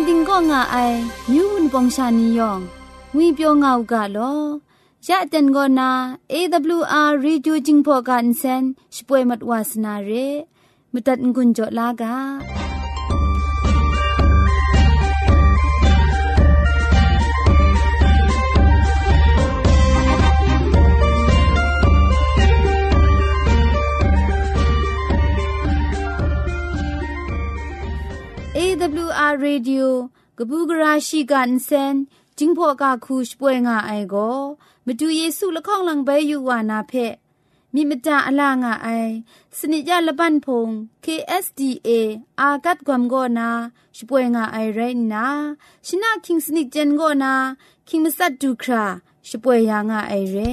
ตันติงก็ง่าไอมิวนปองชานียองงุยเปียวง่าวกะลอยะเต็นก็นา AWR Reducing Program เซนช่วยมัดวาสนาเรมุตัดงุนจอลากา AWR Radio กบูกราชิกันเซนจิงพอกาคูชป่วยงาไอโกมดูเยซูละข้องหลังใบอยู่วานาเพมิมตาอลางาไอสนิจยาละบันพง KSDA อากัดกวมโกนาช่วยงาไอไรนาชินาคิงสนิจเจนโกนาคิงมัสัดดูคราช่วยยางาไอเร่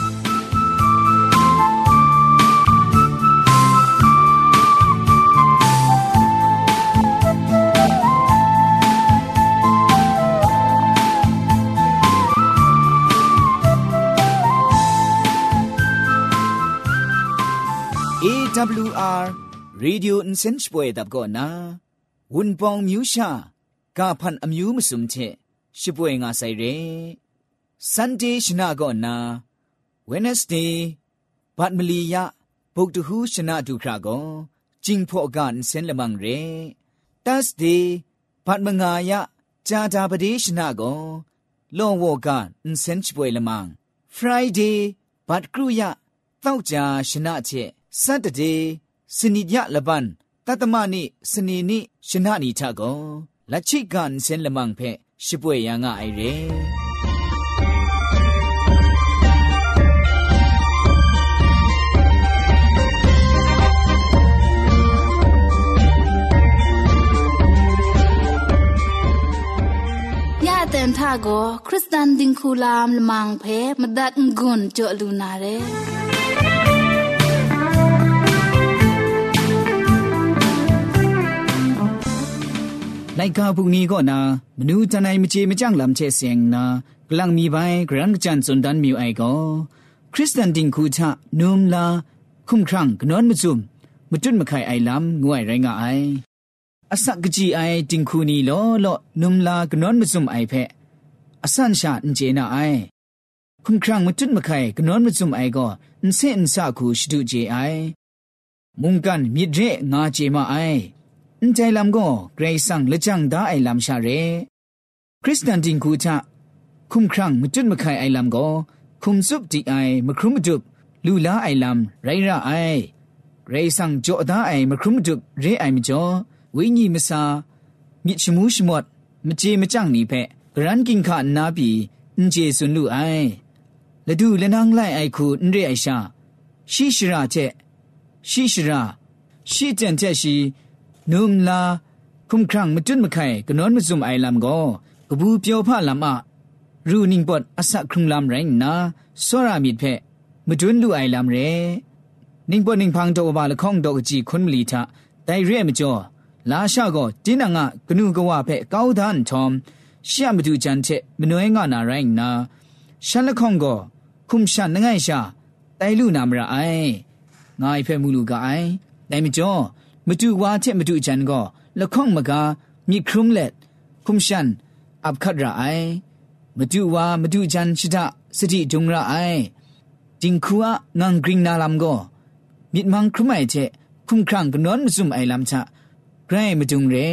AWR Radio Insenchpoe dab go na wun pong myu sha ka phan amyu musum che shipwe nga sai re Sunday shna go na Wednesday bat mali ya buk tu hu shna du kra go jing pho ga insen lamang re Thursday bat manga ya ja da ba de shna go long wo ga insen chpoe lamang Friday bat kru ya တောက်ကြရှနာချက် စတတေစနိညလပန်တတမနိစနေနိရှနာနီထကောလက်ချိကန်စင်လမန်ဖဲရှိပွေရငါအိုင်ရဲแตนท่าก็คริสตันดิงคูล ามละมังเพมดัดงุนจอลูนาเรလိုက်ကာပုန်နီကောနာမနူးတနိုင်မချေမကြန့်လမ်ချေစင်နာဂလန်မီပိုင်ဂရန်ချန်စွန်ဒန်မြူအိုင်ကောခရစ်စတန်တင်ခုချနုံလာခုံခရန့်ကနွန်မစုံမတွတ်မခိုင်အိုင်လမ်ငွိုင်ရိုင်းငါအိုင်အစကကြီးအိုင်တင်ခုနီလောလောနုံလာကနွန်မစုံအိုင်ဖဲအဆန်ရှာအန်ဂျေနာအိုင်ခုံခရန့်မတွတ်မခိုင်ကနွန်မစုံအိုင်ကောအန်စင်အန်စာခုရှဒုဂျေအိုင်မုန်ကန်မြစ်ရဲငါဂျေမအိုင် အန်တိုင်လမ်ကိုဂရိတ်ဆန်လချန်ဒါအိုင်လမ်ရှာရဲခရစ်စတန်တင်ကူချခုမ်ခရန့်မကျွတ်မခိုင်အိုင်လမ်ကိုခုမ်စုပ်တီအိုင်မခရုမတုပ်လူလာအိုင်လမ်ရိုင်ရာအိုင်ရေဆန်ကြောဒါအိုင်မခရုမတုပ်ရေအိုင်မကျော်ဝိညာဉ်မစာမြစ်ချမှုရှိမော့မကြေမကြန့်နိဖက်ဂရန်ကင်ခနာပီအန်ဂျေဆွန်လူအိုင်လဒူလနန်းလိုက်အိုက်ခုအန်ရေအိုင်ရှာရှိရှိရာချက်ရှိရှိရာရှိတန်ချက်ရှိ နုံလာคุมครั้งมจุดมะไข่กนอนมซุมไอลำก็กบูเปียวผ้าลำอะรูนิงปอดอสักครุงลำแรงนาสรามิดเพมจุนลูไอลำเรนิงปอดนิงพังโตบาละข้องดอกจีคนมลีทะไดเร่มจ่อลาชาก็จินังะกนูกว่าเพก้าวดานทอมเชื่อมดูจันเชมนวยงานาแรงนาฉันละข้องก็คุมชันนังไงชาไดลูนามระไองายเพมูลูกาไอไดมจ่อ မတူဝါချက်မတူအချန်ကောလခုံမကမြစ်ခုံလက်ခုံရှန်အပခဒရာအိုင်မတူဝါမတူချန်ရှိတာစတိဒုံရာအိုင်ဂျင်ခုအငန်ဂရင်းနာလမ်ကိုမြစ်မန်ခရမိုင်ချက်ခုံခန့်ကနွန်မစုံအိုင်လမ်ချဂရိုင်းမတုံရဲ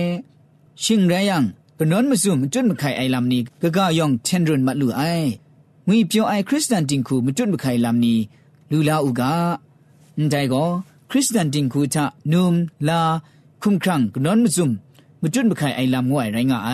ရှင်ရယံကနွန်မစုံကျွတ်မခိုင်အိုင်လမ်နီဂဂယောင်ချန်ရွန်မလူအိုင်ငွေပြောအိုင်ခရစ်စတန်တင်ခုမကျွတ်မခိုင်လမ်နီလူလာဥကအန်တိုင်ကော คริสเตียนดิงคูทะนุมลาคุมครังนอนมุซุมมุจุนบุคายไอลามงวยไรงาไอ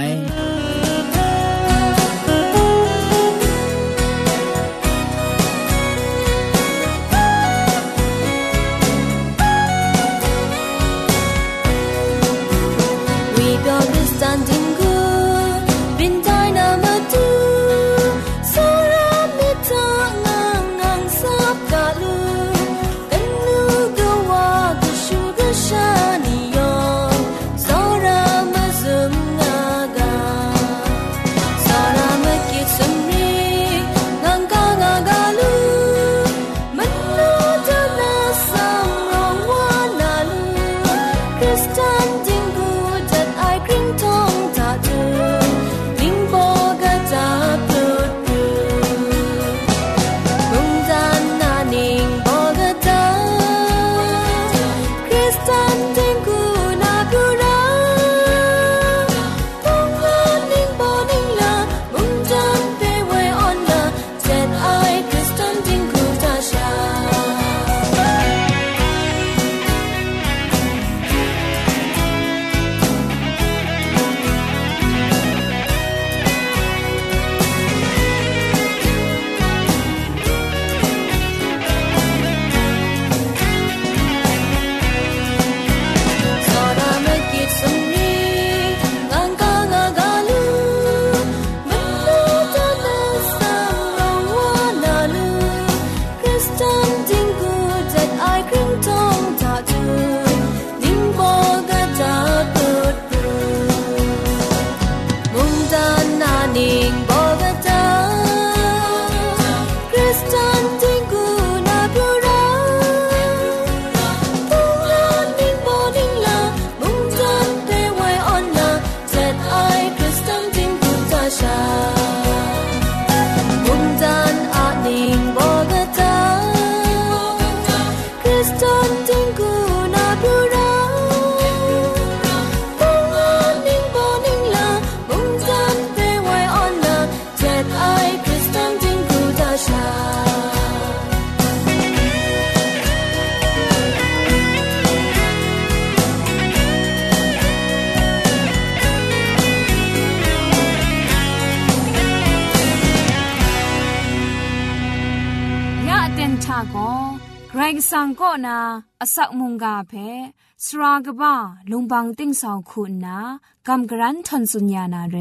กสังก็นาอสักมุงกาเพสรากบ้าลุงบังติ้งสองคุณนากำกรันทนสุญญานาเร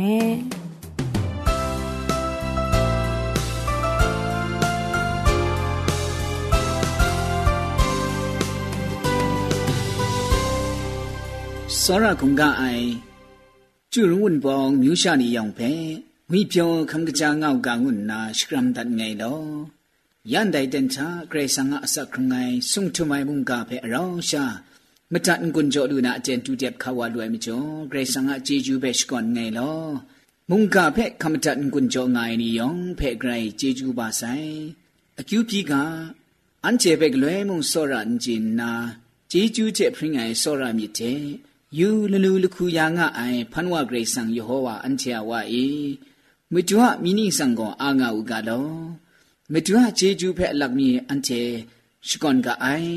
စောရကုံကအိုင်ကျူရုံဝန်ပောင်မြူရှာနီယောင်ဖဲဝိပြောခမ်ကကြာငောက်ကငုနာစကရမ်ဒတ်ငိုင်လောယန်ဒိုင်တန်ချာဂရေဆန်ငါအစခငိုင်ဆုံထမိုင်ဘုံကဖဲအရောင်းရှာမတန်ကွန်ကြောလူနာအကျန်တူတက်ခါဝလွယ်မကျော်ဂရေဆန်ငါဂျေဂျူပဲရှကွန်ငိုင်လောမုန်ကဖဲခမတန်ကွန်ကြောငိုင်နီယောင်ဖဲဂရိဂျေဂျူပါဆိုင်အကျူပြီကအန်ချေပဲကလွဲမုံစောရန်ဂျင်နာဂျေဂျူချက်ဖရင်ငိုင်စောရမြစ်တဲ့ယူလလူလခုယာငါအိုင်ဖန်ဝဂရေဆန်ယေဟောဝါအန်ချာဝါအေမတူဟာမိနိဆန်ကောအာငါဥကလော မတူဟာဂျေဂျူဖဲအလက်မီအန်ချေရှကွန်ကအိုင်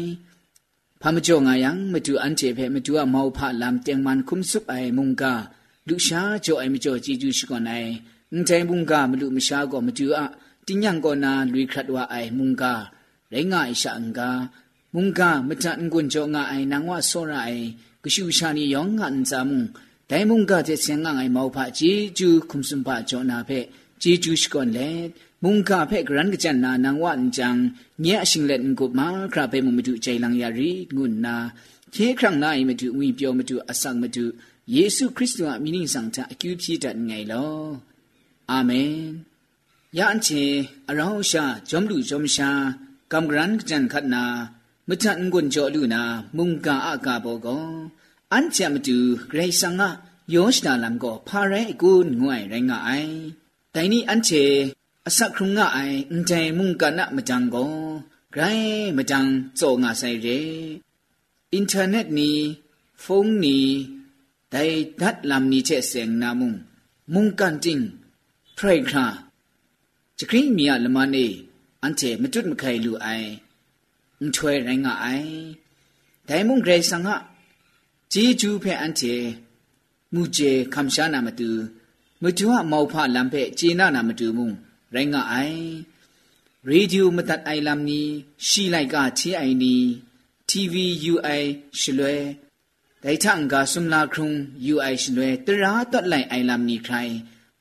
ဖာမကြောငါယံမတူအန်ချေဖဲမတူဟာမောဖလမ်တຽງမန်ခုမ်ဆုပ်အိုင်မုန်ကလူရှာကြောအိုင်မကြောဂျေဂျူရှကွန်အိုင်အန်တိုင်မုန်ကမလူမရှာကောမတူအတင်းညံကောနာလူခတ်ဝအိုင်မုန်ကရဲငါအိရှာအန်ကမုန်ကမတန်ကွန်ကြောငါအိုင်နန်ဝဆောရအိုင်ကရှုရှာနီယောငန်ဇာမုန်ဒိုင်မုန်ကတဲ့ဆင်ငါငိုင်မောဖဂျေဂျူခုမ်စွန်ပါဂျောနာဖဲဂျေဂျူရှကွန်လေမု มุงกาเพ่กรันกจันนานังวันจังเนียชิงเล่นกุบมาคราเปมุมดูใจลังยารีงุนนาเคครั้งนายมาดูวิเปียวมาดูอสังมาดูเยซูคริสต์ว่ามินิสังทะคิวพีดันไงลออาเมนยานเชอราชาจอมลูจอมชากำกรันกจันขัดนามจันกุนจอลูนามุงกาอากาโบกออันเชมาดูเกรซังะโยชดาลัมก็พาเรกุนงวยไรงไอแต่นี่อันเช အစခုံငါအိုင်အန်တိုင်မုန်ကနမကြံကုန်ဂရိုင်းမကြံစောငါဆိုင်ရဲအင်တာနက်နီဖုန်းနီဒိုင်ဒတ်လမ်နီချက်စင်နာမုန်မုန်ကန်တင်းဖရိုက်ခါချခရင်မီယလမနေအန်တေမတွတ်မခိုင်လူအိုင်အန်ထွဲရိုင်းငါအိုင်ဒိုင်မုန်ဂရိတ်ဆန်ငါជីဂျူဖဲအန်တေမူဂျေခမ်ရှာနာမတူမတူဟာမောက်ဖလမ်ဖဲဂျေနာနာမတူမုန် ရင်ကအိုင်ရေဒီယိုမတတ်အိုင်လမ်နီရှိလိုက်ကချီအိုင်နီ TVUI ရှလွဲဒိုင်ထန်ကဆုမလာခုံ UI ရှလွဲတရာတတ်လိုက်အိုင်လမ်နီခိုင်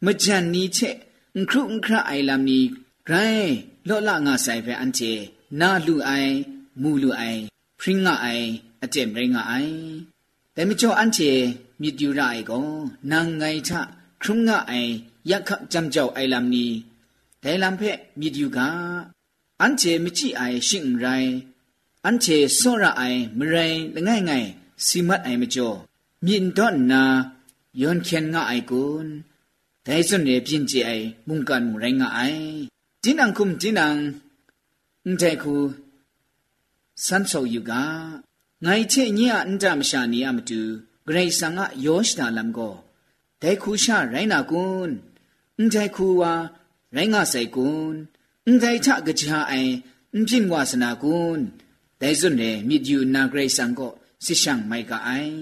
မကြန်နီချက်အခုအခရအိုင်လမ်နီဂရိုင်းလော့လာငါဆိုင်ဖဲအန်ချေနာလူအိုင်မူလူအိုင်ဖရင်ငါအိုင်အတဲ့မရင်ငါအိုင်တဲမချောအန်ချေမြစ်တူရိုင်ကောနာငိုင်ချခုံငါအိုင်ယက်ခကြမ်ကြောက်အိုင်လမ်နီ ဒဲလံဖက်မိဒီယူကအန်ချေမကြည့်အိုင်ရှင့်ရိုင်အန်ချေစောရအိုင်မရိုင်လငယ်ငယ်စီမတ်အိုင်မကျော်မြင့်တော့နာယွန်ခန်ငါအိုင်ကွန်းဒဲစွန်ရဲ့ပြင်းကြိုင်မုန်ကန်မူရိုင်ငါအိုင်တင်းအန်ခုမ်တင်းအန်အန်တဲ့ခုစန်ဆောယူကငိုင်ချေညအန်တမရှာနေရမတူဂရိဆန်ကယောရှတာလမ်ကိုဒဲခုရှာရိုင်းနာကွန်းအန်တဲ့ခုဝါ ရိုင်းငါဆိုင်ကွန်းအန်ဇိုင်ချကချာအိုင်အင်ပြင်းဝါစနာကွန်းဒိုင်စွန်းနေမြစ်ယူနာဂရိတ်ဆန်ကိုဆစ်ဆောင်မိုက်ကအိုင်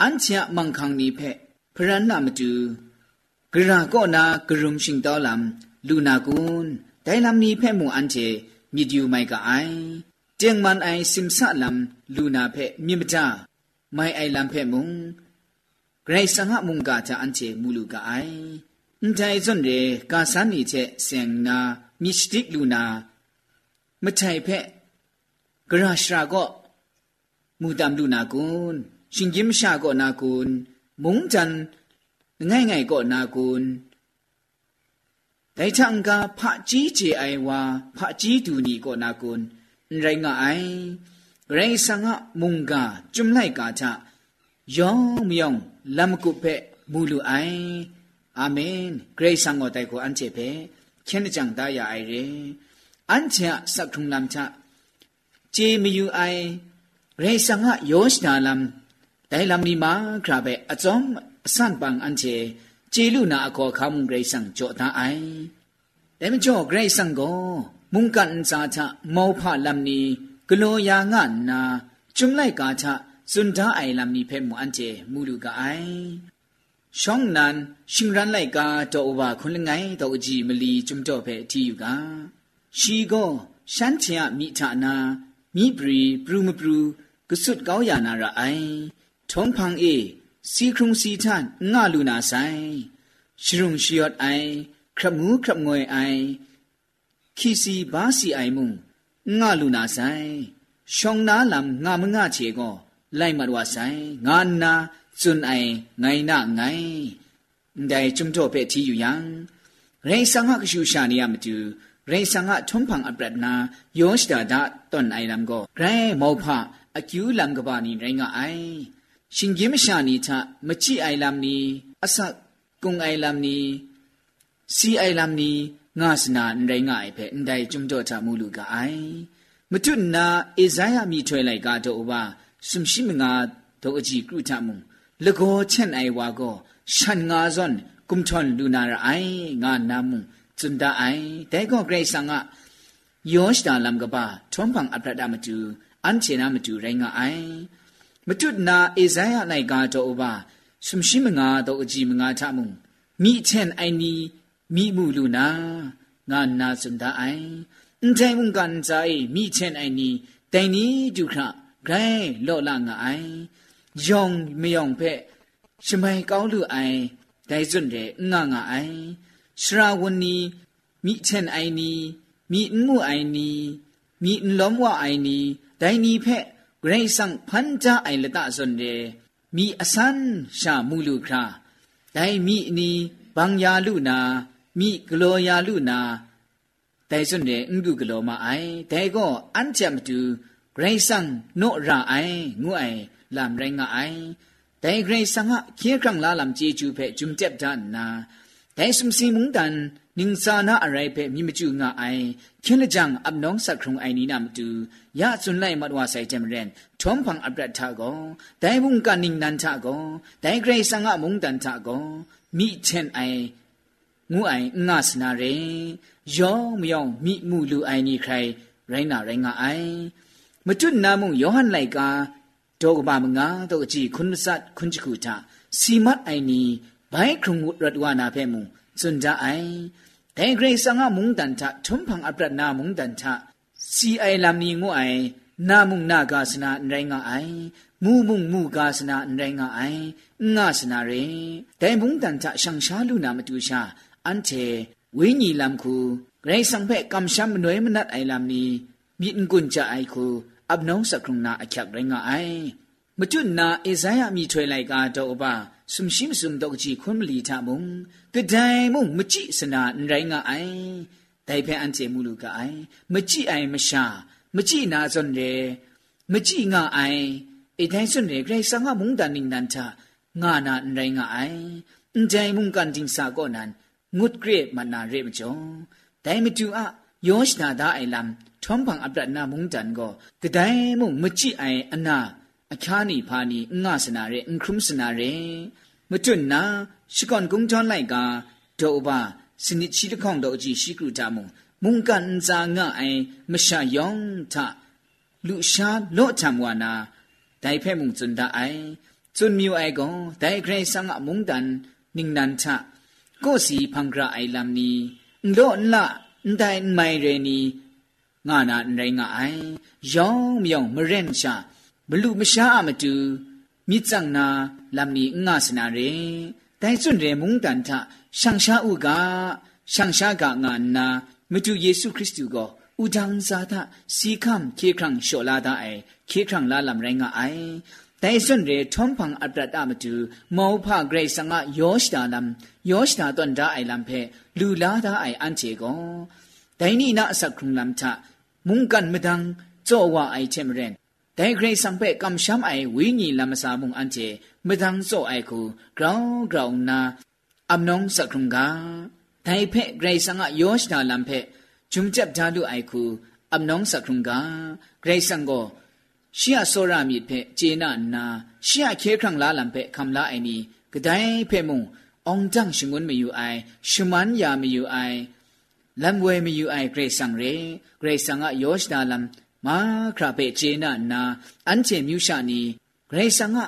အန်ချာမန်ခန်းနိဖက်ဖရန်နာမတူဂရာကောနာဂရုံရှင်တော်လမ်လူနာကွန်းဒိုင်လမ်နိဖက်မွန်အန်ချေမြစ်ယူမိုက်ကအိုင်တຽງမန်အိုင်စင်ဆာလမ်လူနာဖက်မြင့်မကြမိုင်အိုင်လမ်ဖက်မွန်ဂရိတ်ဆန်ဟမုန်ကာချာအန်ချေမူလူကအိုင် န်တိုင်စွန်ရေကာဆန်နီချက်ဆင်နာမစ်စတစ်လူနာမထိုင်ဖက်ဂရရှရာကောမူတမ်လူနာကွန်းရှင်ဂျင်ရှာကောနာကွန်းမုံချန်ငိုင်ငိုင်ကောနာကွန်းဒိုင်ချန်ကဖာကြီးကြီးအိုင်ဝါဖာကြီးတူနီကောနာကွန်းရိုင်းငါအိုင်ရိုင်းဆန်ငါမုံကจุမ်လိုက်ကာချယောင်မြောင်လမ်ကုဖက်မူလူအိုင် พมูลูไออาเมนเกรซังอไตโกอันเจเพเคนจังตายาไอเรอันเชะสักทุงลำทะเจมยูไอไรสังะโยชนาลำแต่ลำนี้มาคราเบอจอมสันปังอันเจเจลูนาอคอคำเกรซังโจตาไอแต่ไม่โจเกรซังโกมุงกันซาชะမောဖလမ်နီဂလောယာငါနာจุမ်လိုက်ကာချစွ ရှောင်းနန်ရှင်ရန်လိုက်ကာတော့ဘာခွန်လငိုင်းတော့ကြည့်မလီจุမ်တော့ဖဲအတီယူကရှီကိုရှမ်းချင်မိထနာမိပရီပရူမပရူကစွတ်ကောင်းရနာရအိုင်ထုံဖန်အေစီခရုံစီထန်ငါလူနာဆိုင်ရှရုံရှီယတ်အိုင်ခရမူခရငွေအိုင်ခီစီဘာစီအိုင်မုံငါလူနာဆိုင်ရှောင်းနာလမ်ငါမငါချေကိုလိုက်မတော်ဆိုင်ငါနာ စွန်အိုင်ငိုင်နာငိုင်ဒိုင်จุมတော့ပဲတီယူယံရေဆန်ဟကရှူရှာနေရမတူရေဆန်ဟထုံဖန်အပရဒနာယောရှတာဒတွန်အိုင်လမ်ကိုဂရဲမောဖအကျူးလမ်ကဘာနီရင်ငါအိုင်ရှင်ကြီးမရှာနီချမချိအိုင်လမ်နီအစကုံအိုင်လမ်နီစီအိုင်လမ်နီငါစနာရင်ငါအိုင်ဖဲအန်တိုင်จุมတော့ချမူလူကအိုင်မတွနာအေဇာယမိထွဲလိုက်ကတော့ဘာစုံရှိမငါတော့အကြည့်ကရုထမှု လကောချန်အိုင်ဝါကိုရှန်ငါဇွန်ကုမ်ချွန်လူနာရအိုင်ငါနာမုံဇွန်ဒအိုင်တဲကောဂရိတ်ဆန်ငါယောရှ်ဒါလမ်ကပါထွန်ပန်အပရဒမတူအန်ချေနာမတူရိုင်းငါအိုင်မတုနာအေဇိုင်းရနိုင်ကားတော့ဘာဆုံရှိမငါတော့အကြည့်မငါထမုံမိချန်အိုင်နီမိမှုလူနာငါနာစန်ဒအိုင်အန်တိုင်းဝန်ကန်ဇိုင်မိချန်အိုင်နီတိုင်နီဒုခဂရိုင်းလော့လာငါအိုင် ရှရာဝနီမိချန်အိုင်နီမိမှုအိုင်နီမိလုံးဝအိုင်နီဒိုင်နီဖက်ဂရိတ်ဆန်ဖန်ကြအိုင်လတစွန်တဲ့မိအစန်ရှာမူလူခရာဒိုင်မိနီဘန်ယာလူနာမိဂလောယာလူနာဒိုင်စွန်တဲ့အင်ဒုဂလောမအိုင်ဒိုင်ကောအန်ချမ်တူ ဂရိတ်ဆန်နော့ရာအိုင်ငူအိုင်လမ်ရိုင်းငါအိုင်แต่เกรสังะเคียครั้งลาลำเจจูเพจุมเจ็บดันนาแต่สมสีมุงดันนิงซานาอะไรเพมีมจูงาไอเคียนละจังอับน้องสักครุงไอนี้นามตูยาสุนไลมัดวาใส่เจมเรนทอมพังอับรัตทาโกแต่บุงกันนิงนันทาโกแต่เกรสังะมุงดันทาโกมีเช่นไองูไองาสนาเรยองมยองมีมูลูไอนี่ใครไรนาไรงาไอมจุนนามุงยอหันไลกา တောကဘာမငါတော့အကြည့်ခွန်းစတ်ခွန်းချခုတာစီမတ်အိုင်နီဘိုင်ခရုံရတ်ဝနာဖဲမူစွန်ကြအိုင်ဒဲဂရိစငါမုန်တန်တာထုံဖန်အပရနာမုန်တန်တာစီအိုင်လမ်နီငိုအိုင်နာမုန်နာဂါစနာရိုင်းငါအိုင်မူမုန်မူဂါစနာရိုင်းငါအိုင်ငါစနာရေဒဲမုန်တန်တာရှန်ရှာလူနာမတူရှာအန်တေဝိညာဉ်လမ်ခုဂရိစံဖဲကမ်ရှမ်နွေမနတ်အိုင်လမ်နီမြင့်ကွန်ချအိုင်ခု อับน้องสักครุงนาอักยักไรงไอมจุนนาเอซายามีถวยไลกาดอกบาสุมชิมสุมดอกจีคุมลีทามุงกะไดมุงมจิสนาไรงไอไดเพอันเจมูลูกไอมจิไอมชามจินาซอนเรมจิงาไอเอไดซอนเรไกรสังะมุงดันนิงนันทางานาไรงไอအန်တိုင်မုန်ကန်တင်စာကောနန်ငုတ်ဂရေမနာရေမကျော်ဒိုင်မတူအ ယောရှနာဒါအိုင်လမ်ထုံပန်အပရနာမုန်တန်ကိုဂဒိုင်မုံမကြည့်အိုင်အနာအခါနီဖာနီငါစနာရဲအခရုမစနာရဲမတွန်းနာရှီကွန်ကုံချွန်လိုက်ကာဒေါဘာစနစ်ချီတခေါန်တော့ကြည့်ရှိကရတာမုံမုန်ကန်ဇာငါအိုင်မရှာယောင်ထလူရှာလော့ချမ်ဝါနာဒိုင်ဖဲမုံစွန်ဒါအိုင်စွန်မြူအိုင်ကောဒိုင်ဂရိဆန်ငါမုန်တန်နင်းနန်ချကိုစီဖန်ဂရာအိုင်လမ်နီလော့လာ ဒိုင်မိုင်ရနီငါနာနေငါအိုင်ယောင်မြောင်မရင်ရှာဘလူမရှာအမတူမြစ်စံနာလမ်နီငါစနာရေတိုင်စွန်ရေမုန်တန်ထရှန်ရှာဥကရှန်ရှာကငါနာမတူယေရှုခရစ်တုကိုဥဒန်းဇာတာစီခမ်ခေခရန့်ရှောလာဒအိုင်ခေခရန့်လာလမ်ရိုင်းငါအိုင် တိုင်စွန်ရေထုံဖန်အပရဒမတူမောဖဂရိတ်စငါယောရှတာလမ်ယောရှတာတွန်ဒါအိုင်လမ်ဖဲလူလာဒါအိုင်အန်ချေကောဒိုင်နီနာအစခုံလမ်ချမုန်ကန်မဒန်းဇောဝအိုင်ချေမရင်ဒိုင်ဂရိတ်စံဖဲကမ်ရှမ်အိုင်ဝီညီလမ်ဆာမုန်အန်ချေမဒန်းဇောအိုင်ခုဂရောင်းဂရောင်းနာအမနုံစခုံကဒိုင်ဖဲဂရိတ်စငါယောရှတာလမ်ဖဲဂျုံချက်ဒါလူအိုင်ခုအမနုံစခုံကဂရိတ်စံကော ရှီယဆောရမြစ်ဖဲကျေနနာရှီယခဲခရံလာလံဖဲခမ်လာအိုင်နီဂဒိုင်ဖဲမုံအောင်တန့်ရှင်ငွန်းမယူအိုင်ရှမန်ယာမယူအိုင်လမ်ဝဲမယူအိုင်ဂရေဆန်ရေဂရေဆန်ကယောရှဒါလမ်မာခရာပေကျေနာနာအန်ချေမြူရှာနီဂရေဆန်က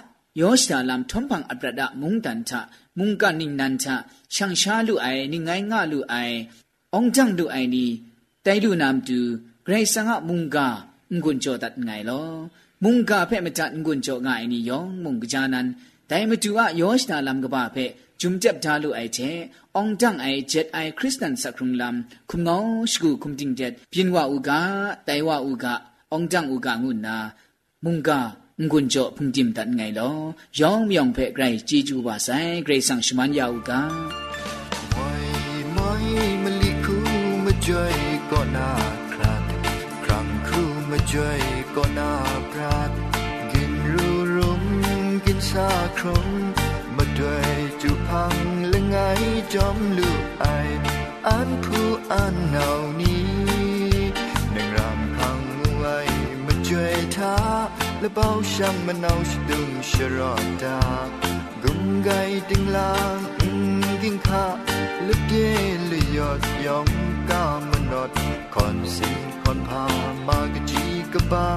ယောရှဒါလမ်ထုံဖန်အပရဒမုန်တန်ချမုန်ကနင်းနန်ချရှန်ရှာလူအိုင်နိငိုင်းငါလူအိုင်အောင်ဂျန်လူအိုင်နီတိုင်လူနမ်တူဂရေဆန်ကမုန်က งุนโจตัดไงลอมุงกาเพ่มาจัดงุนโจง่ายนี่ยองมุงกจานันแต่มาดูว่ายอชนาลำกบ้าเพ่จุมเจ็บดาลุไอเจองจังไอเจ็ดไอคริสตันสักครุงลำคุมงอสกูคุมติงเจ็ดเพียนว่าอุกาไตว่าอุกาองจังอุกางุนนามุงกางุนโจพุงจิมตัดไงลอยองมยองเพ่ไกรจีจูบาไซไกรสังชมันยาอุกา ไม่มาลิคูมาจอยก็น่าครัดครั้ง คูมาจอยก็น่าพรัดกินรูรุมกินซาครมมาด้วยจุพังและไงจอมลูกไออันผู้อันเหนา นี้หนึ่งรำพังไว้มาจอยท้าและเบา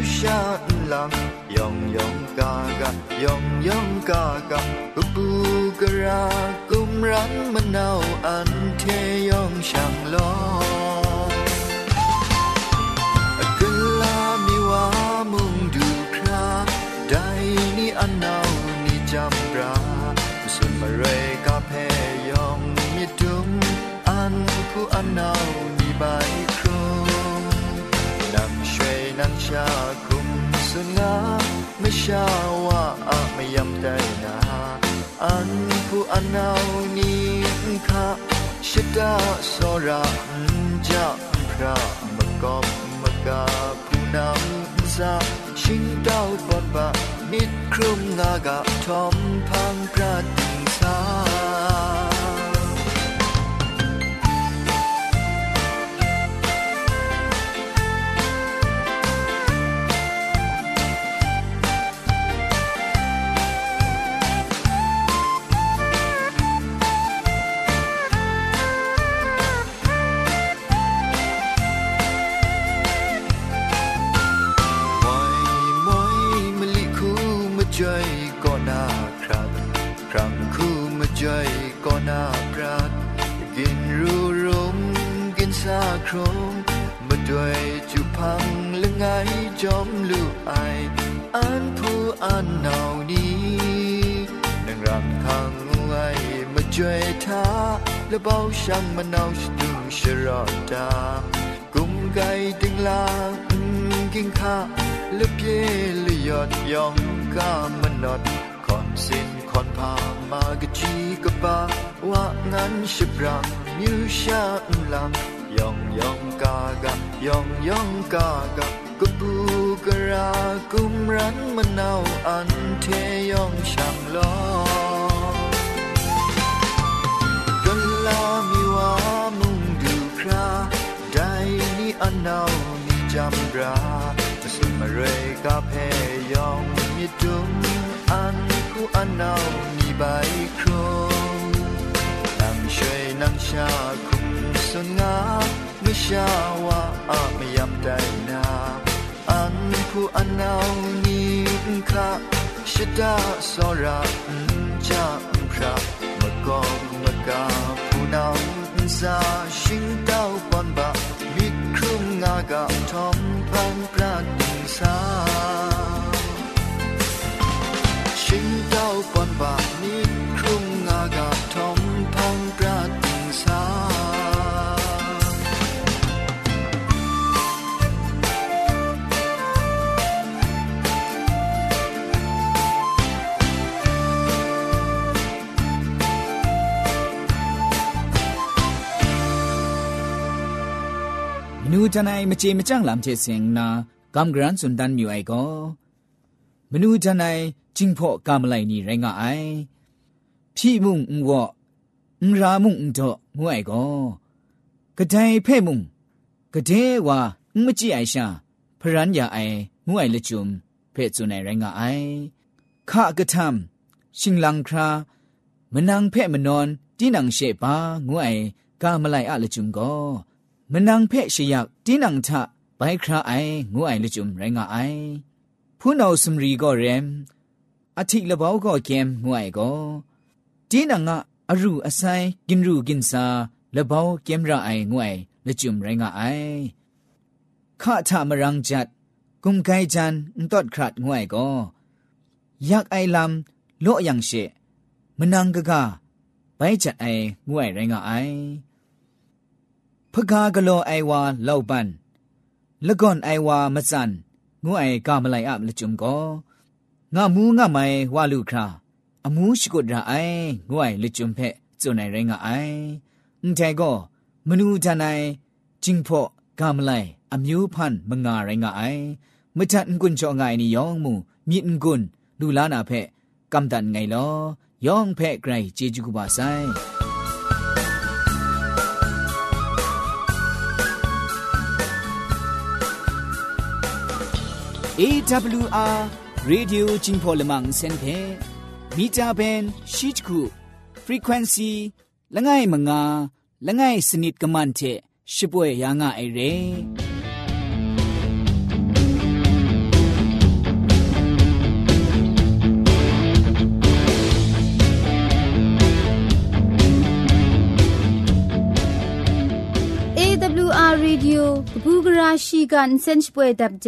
ช่างมันเอาชดุงชรอดากุมไ 不安恼你白哭，南水南下空孙啊，没下哇啊没样带那，安不安恼你卡，是大索拉家พระมกอบมกาผู้นำซาชิงเต้าอนบานิดครุมงากะทอมพังพระติงสา มาจก็น่าครับครั้งคู่มาใจก็น่าปรัดกินรูรุมกินซาครมมาด้วยจุพังและไงจอมลูกไออันผู้อันเหนานี้นังรำทางไว้มาช่วยท้าและเบาช่างมันเอาชดุงชรอดากุมไกติงลางกินข้าและเพียลยอดยอง gamanot kon sin kon pa magachi ka ba wa ngan shibra myu sha lam yong yong ka ga yong yong ka ga ka bu ka ra kum ran manaw an the yong shang lo don la mi wa mung du kra dai ni anaw ni jam ra มาเรยกับเพยอง ช่างลอ กลามีวามุงดูคราไดนี่อันนาวนี่จำราจะสุมาเรกาเพยองมีดุมอันคู chính đau còn bà ni không ngà gà thông phong na kam gran sundan mi ai ko menu tanai จิงพ่อกามไลนี่ไรงะไอพี่มุงอุวะอุรามุงอุดงวยก็กระไดเพ่มุงกระเดวาอุมจิไอชาพรัญญาไองวยละจุมเพ่จุนไนไรงะไอขะกะทำชิงลังครามนังเพ่มนอนตีนังเชปางวยกามไลอะละจุมก็มนังเพ่ชยักตีนังทะไปคราไองวยละจุมไรงะไอผู้นอสมรีก็เรม อธิละบ่าวก็เกมงูไอก็ตีนังอะอรูอไซกินรูกินซาละบ่าวเกมระไองูไอละจุมไรงาไอ ข้าทามรังจัด กุมไกจันตอดครัดงวยก็อยากไอลำโลยังเชมนังกะกาไปจัดไองวยไรงาไอพกากะโลไอวาเล่าปันละก่อนไอวามะจันငွအိုင်ကမလိုက်အမလจุมကို ငါမူးငါမိုင်ဝါလူခရာအမူးရှိကိုဒရာအိုင်ငွိုင်လကျွမ်ဖက်ဇွန်နိုင်ရင်ငါအိုင်အန်တဲကောမနူးတန်နိုင်ဂျင်းဖော့ကမလိုင်အမျိုးဖန်မငါရင်ငါအိုင်မထန်ကွန်ချောငိုင်နီယောင်မူမြင့်ကွန်လူလာနာဖက်ကမ်တန်ငိုင်လောယောင်ဖက်ဂရိုင်ဂျေဂျူကူပါဆိုင်အေဝရ radio jingpo lemang sen phe meter band sheet ku frequency lengai manga lengai snit kaman che shipwe ya nga ai re อารีดิโอกบูกราชิกันเซนช์ป่วยดับเจ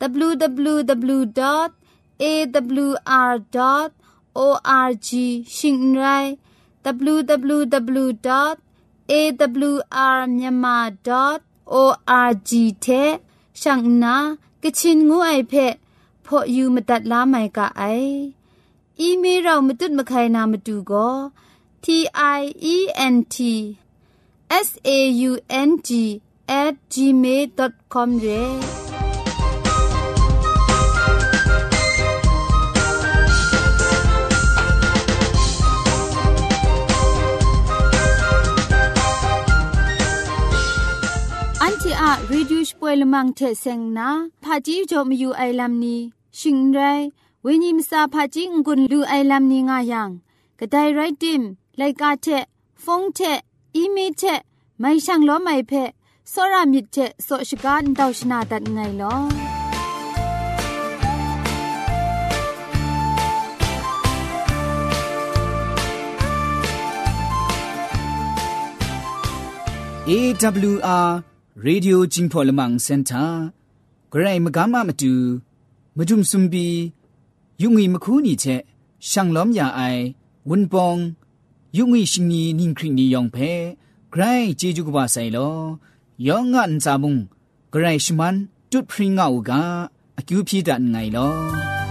www.awr.org ရှင်ရိုင်း www. awrmyanmar.org တဲ့ช่างนากะชินงูไอเพะพออยู่มาตัดล้าไม่กะไออีเมลเรามาตุดมาใครนามาดูก็ t i e n t s a u n g at gmail.com เร รีดิวส์ป่วยละมังเทเซงนาพาจีจอมอยู่ไอลัมนีชิงไรเวนิมซาพาจิงกุนลูไอลัมนีงายังกระไดไรติมไลกาเทฟงเทอีเมเทไม่ช่างล้อไม่เพစောရမြစ်တဲ့စောရှိကန်တောက်ရှနာတတ်ငိုင်လော AWR Radio จิ ရေဒီယိုဂျင်းဖော်လမန်စင်တာဂရိုင်မကမမတူမဒုံစွန်ဘီယုံငီမခုနီချက်ရှန်လောမ်ယာအိုင်ဝွန်ပောင်ယုံငီရှင်နီနင်းခရင်နီယောင်ဖဲဂရိုင်ဂျေဂျူကဘာဆိုင်လောယောငန်စာမုံဂရိုင်ရှမန်တွတ်ဖရင်ငါအူကအကျူဖြီတန်ငိုင်လော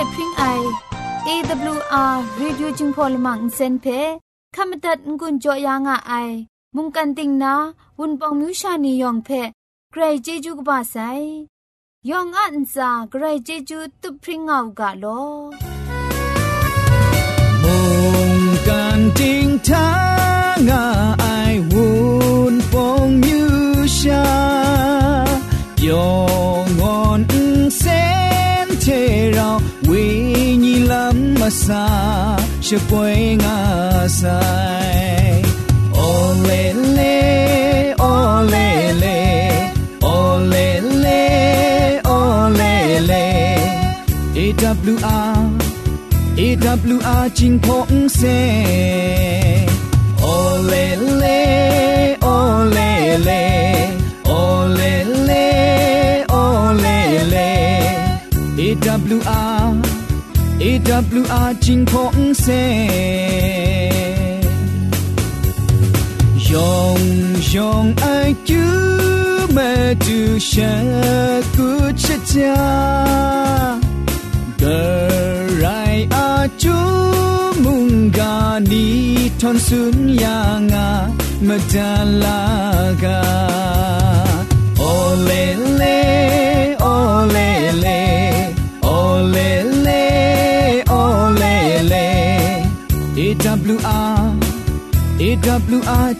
ละพริ้งไอ AWR reducing polymer เซนเพขมตัดงุนจอยางอ้ายมุงกันติงนาวุนปองมิวชานียองเพใครเจจูกบาไซยองอันซาใครเจจูตุพริ้งเอากาโลมุงกันติงทางอ้า sa she poenga sai olele olele olele olele awr awr jing phong se olele WR จิงพงเซยองยองไอจูเมจูเชกุชะจา Gerai acu munggani ton sun yang madalaga. AWR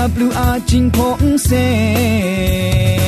AWR 金鹏飞。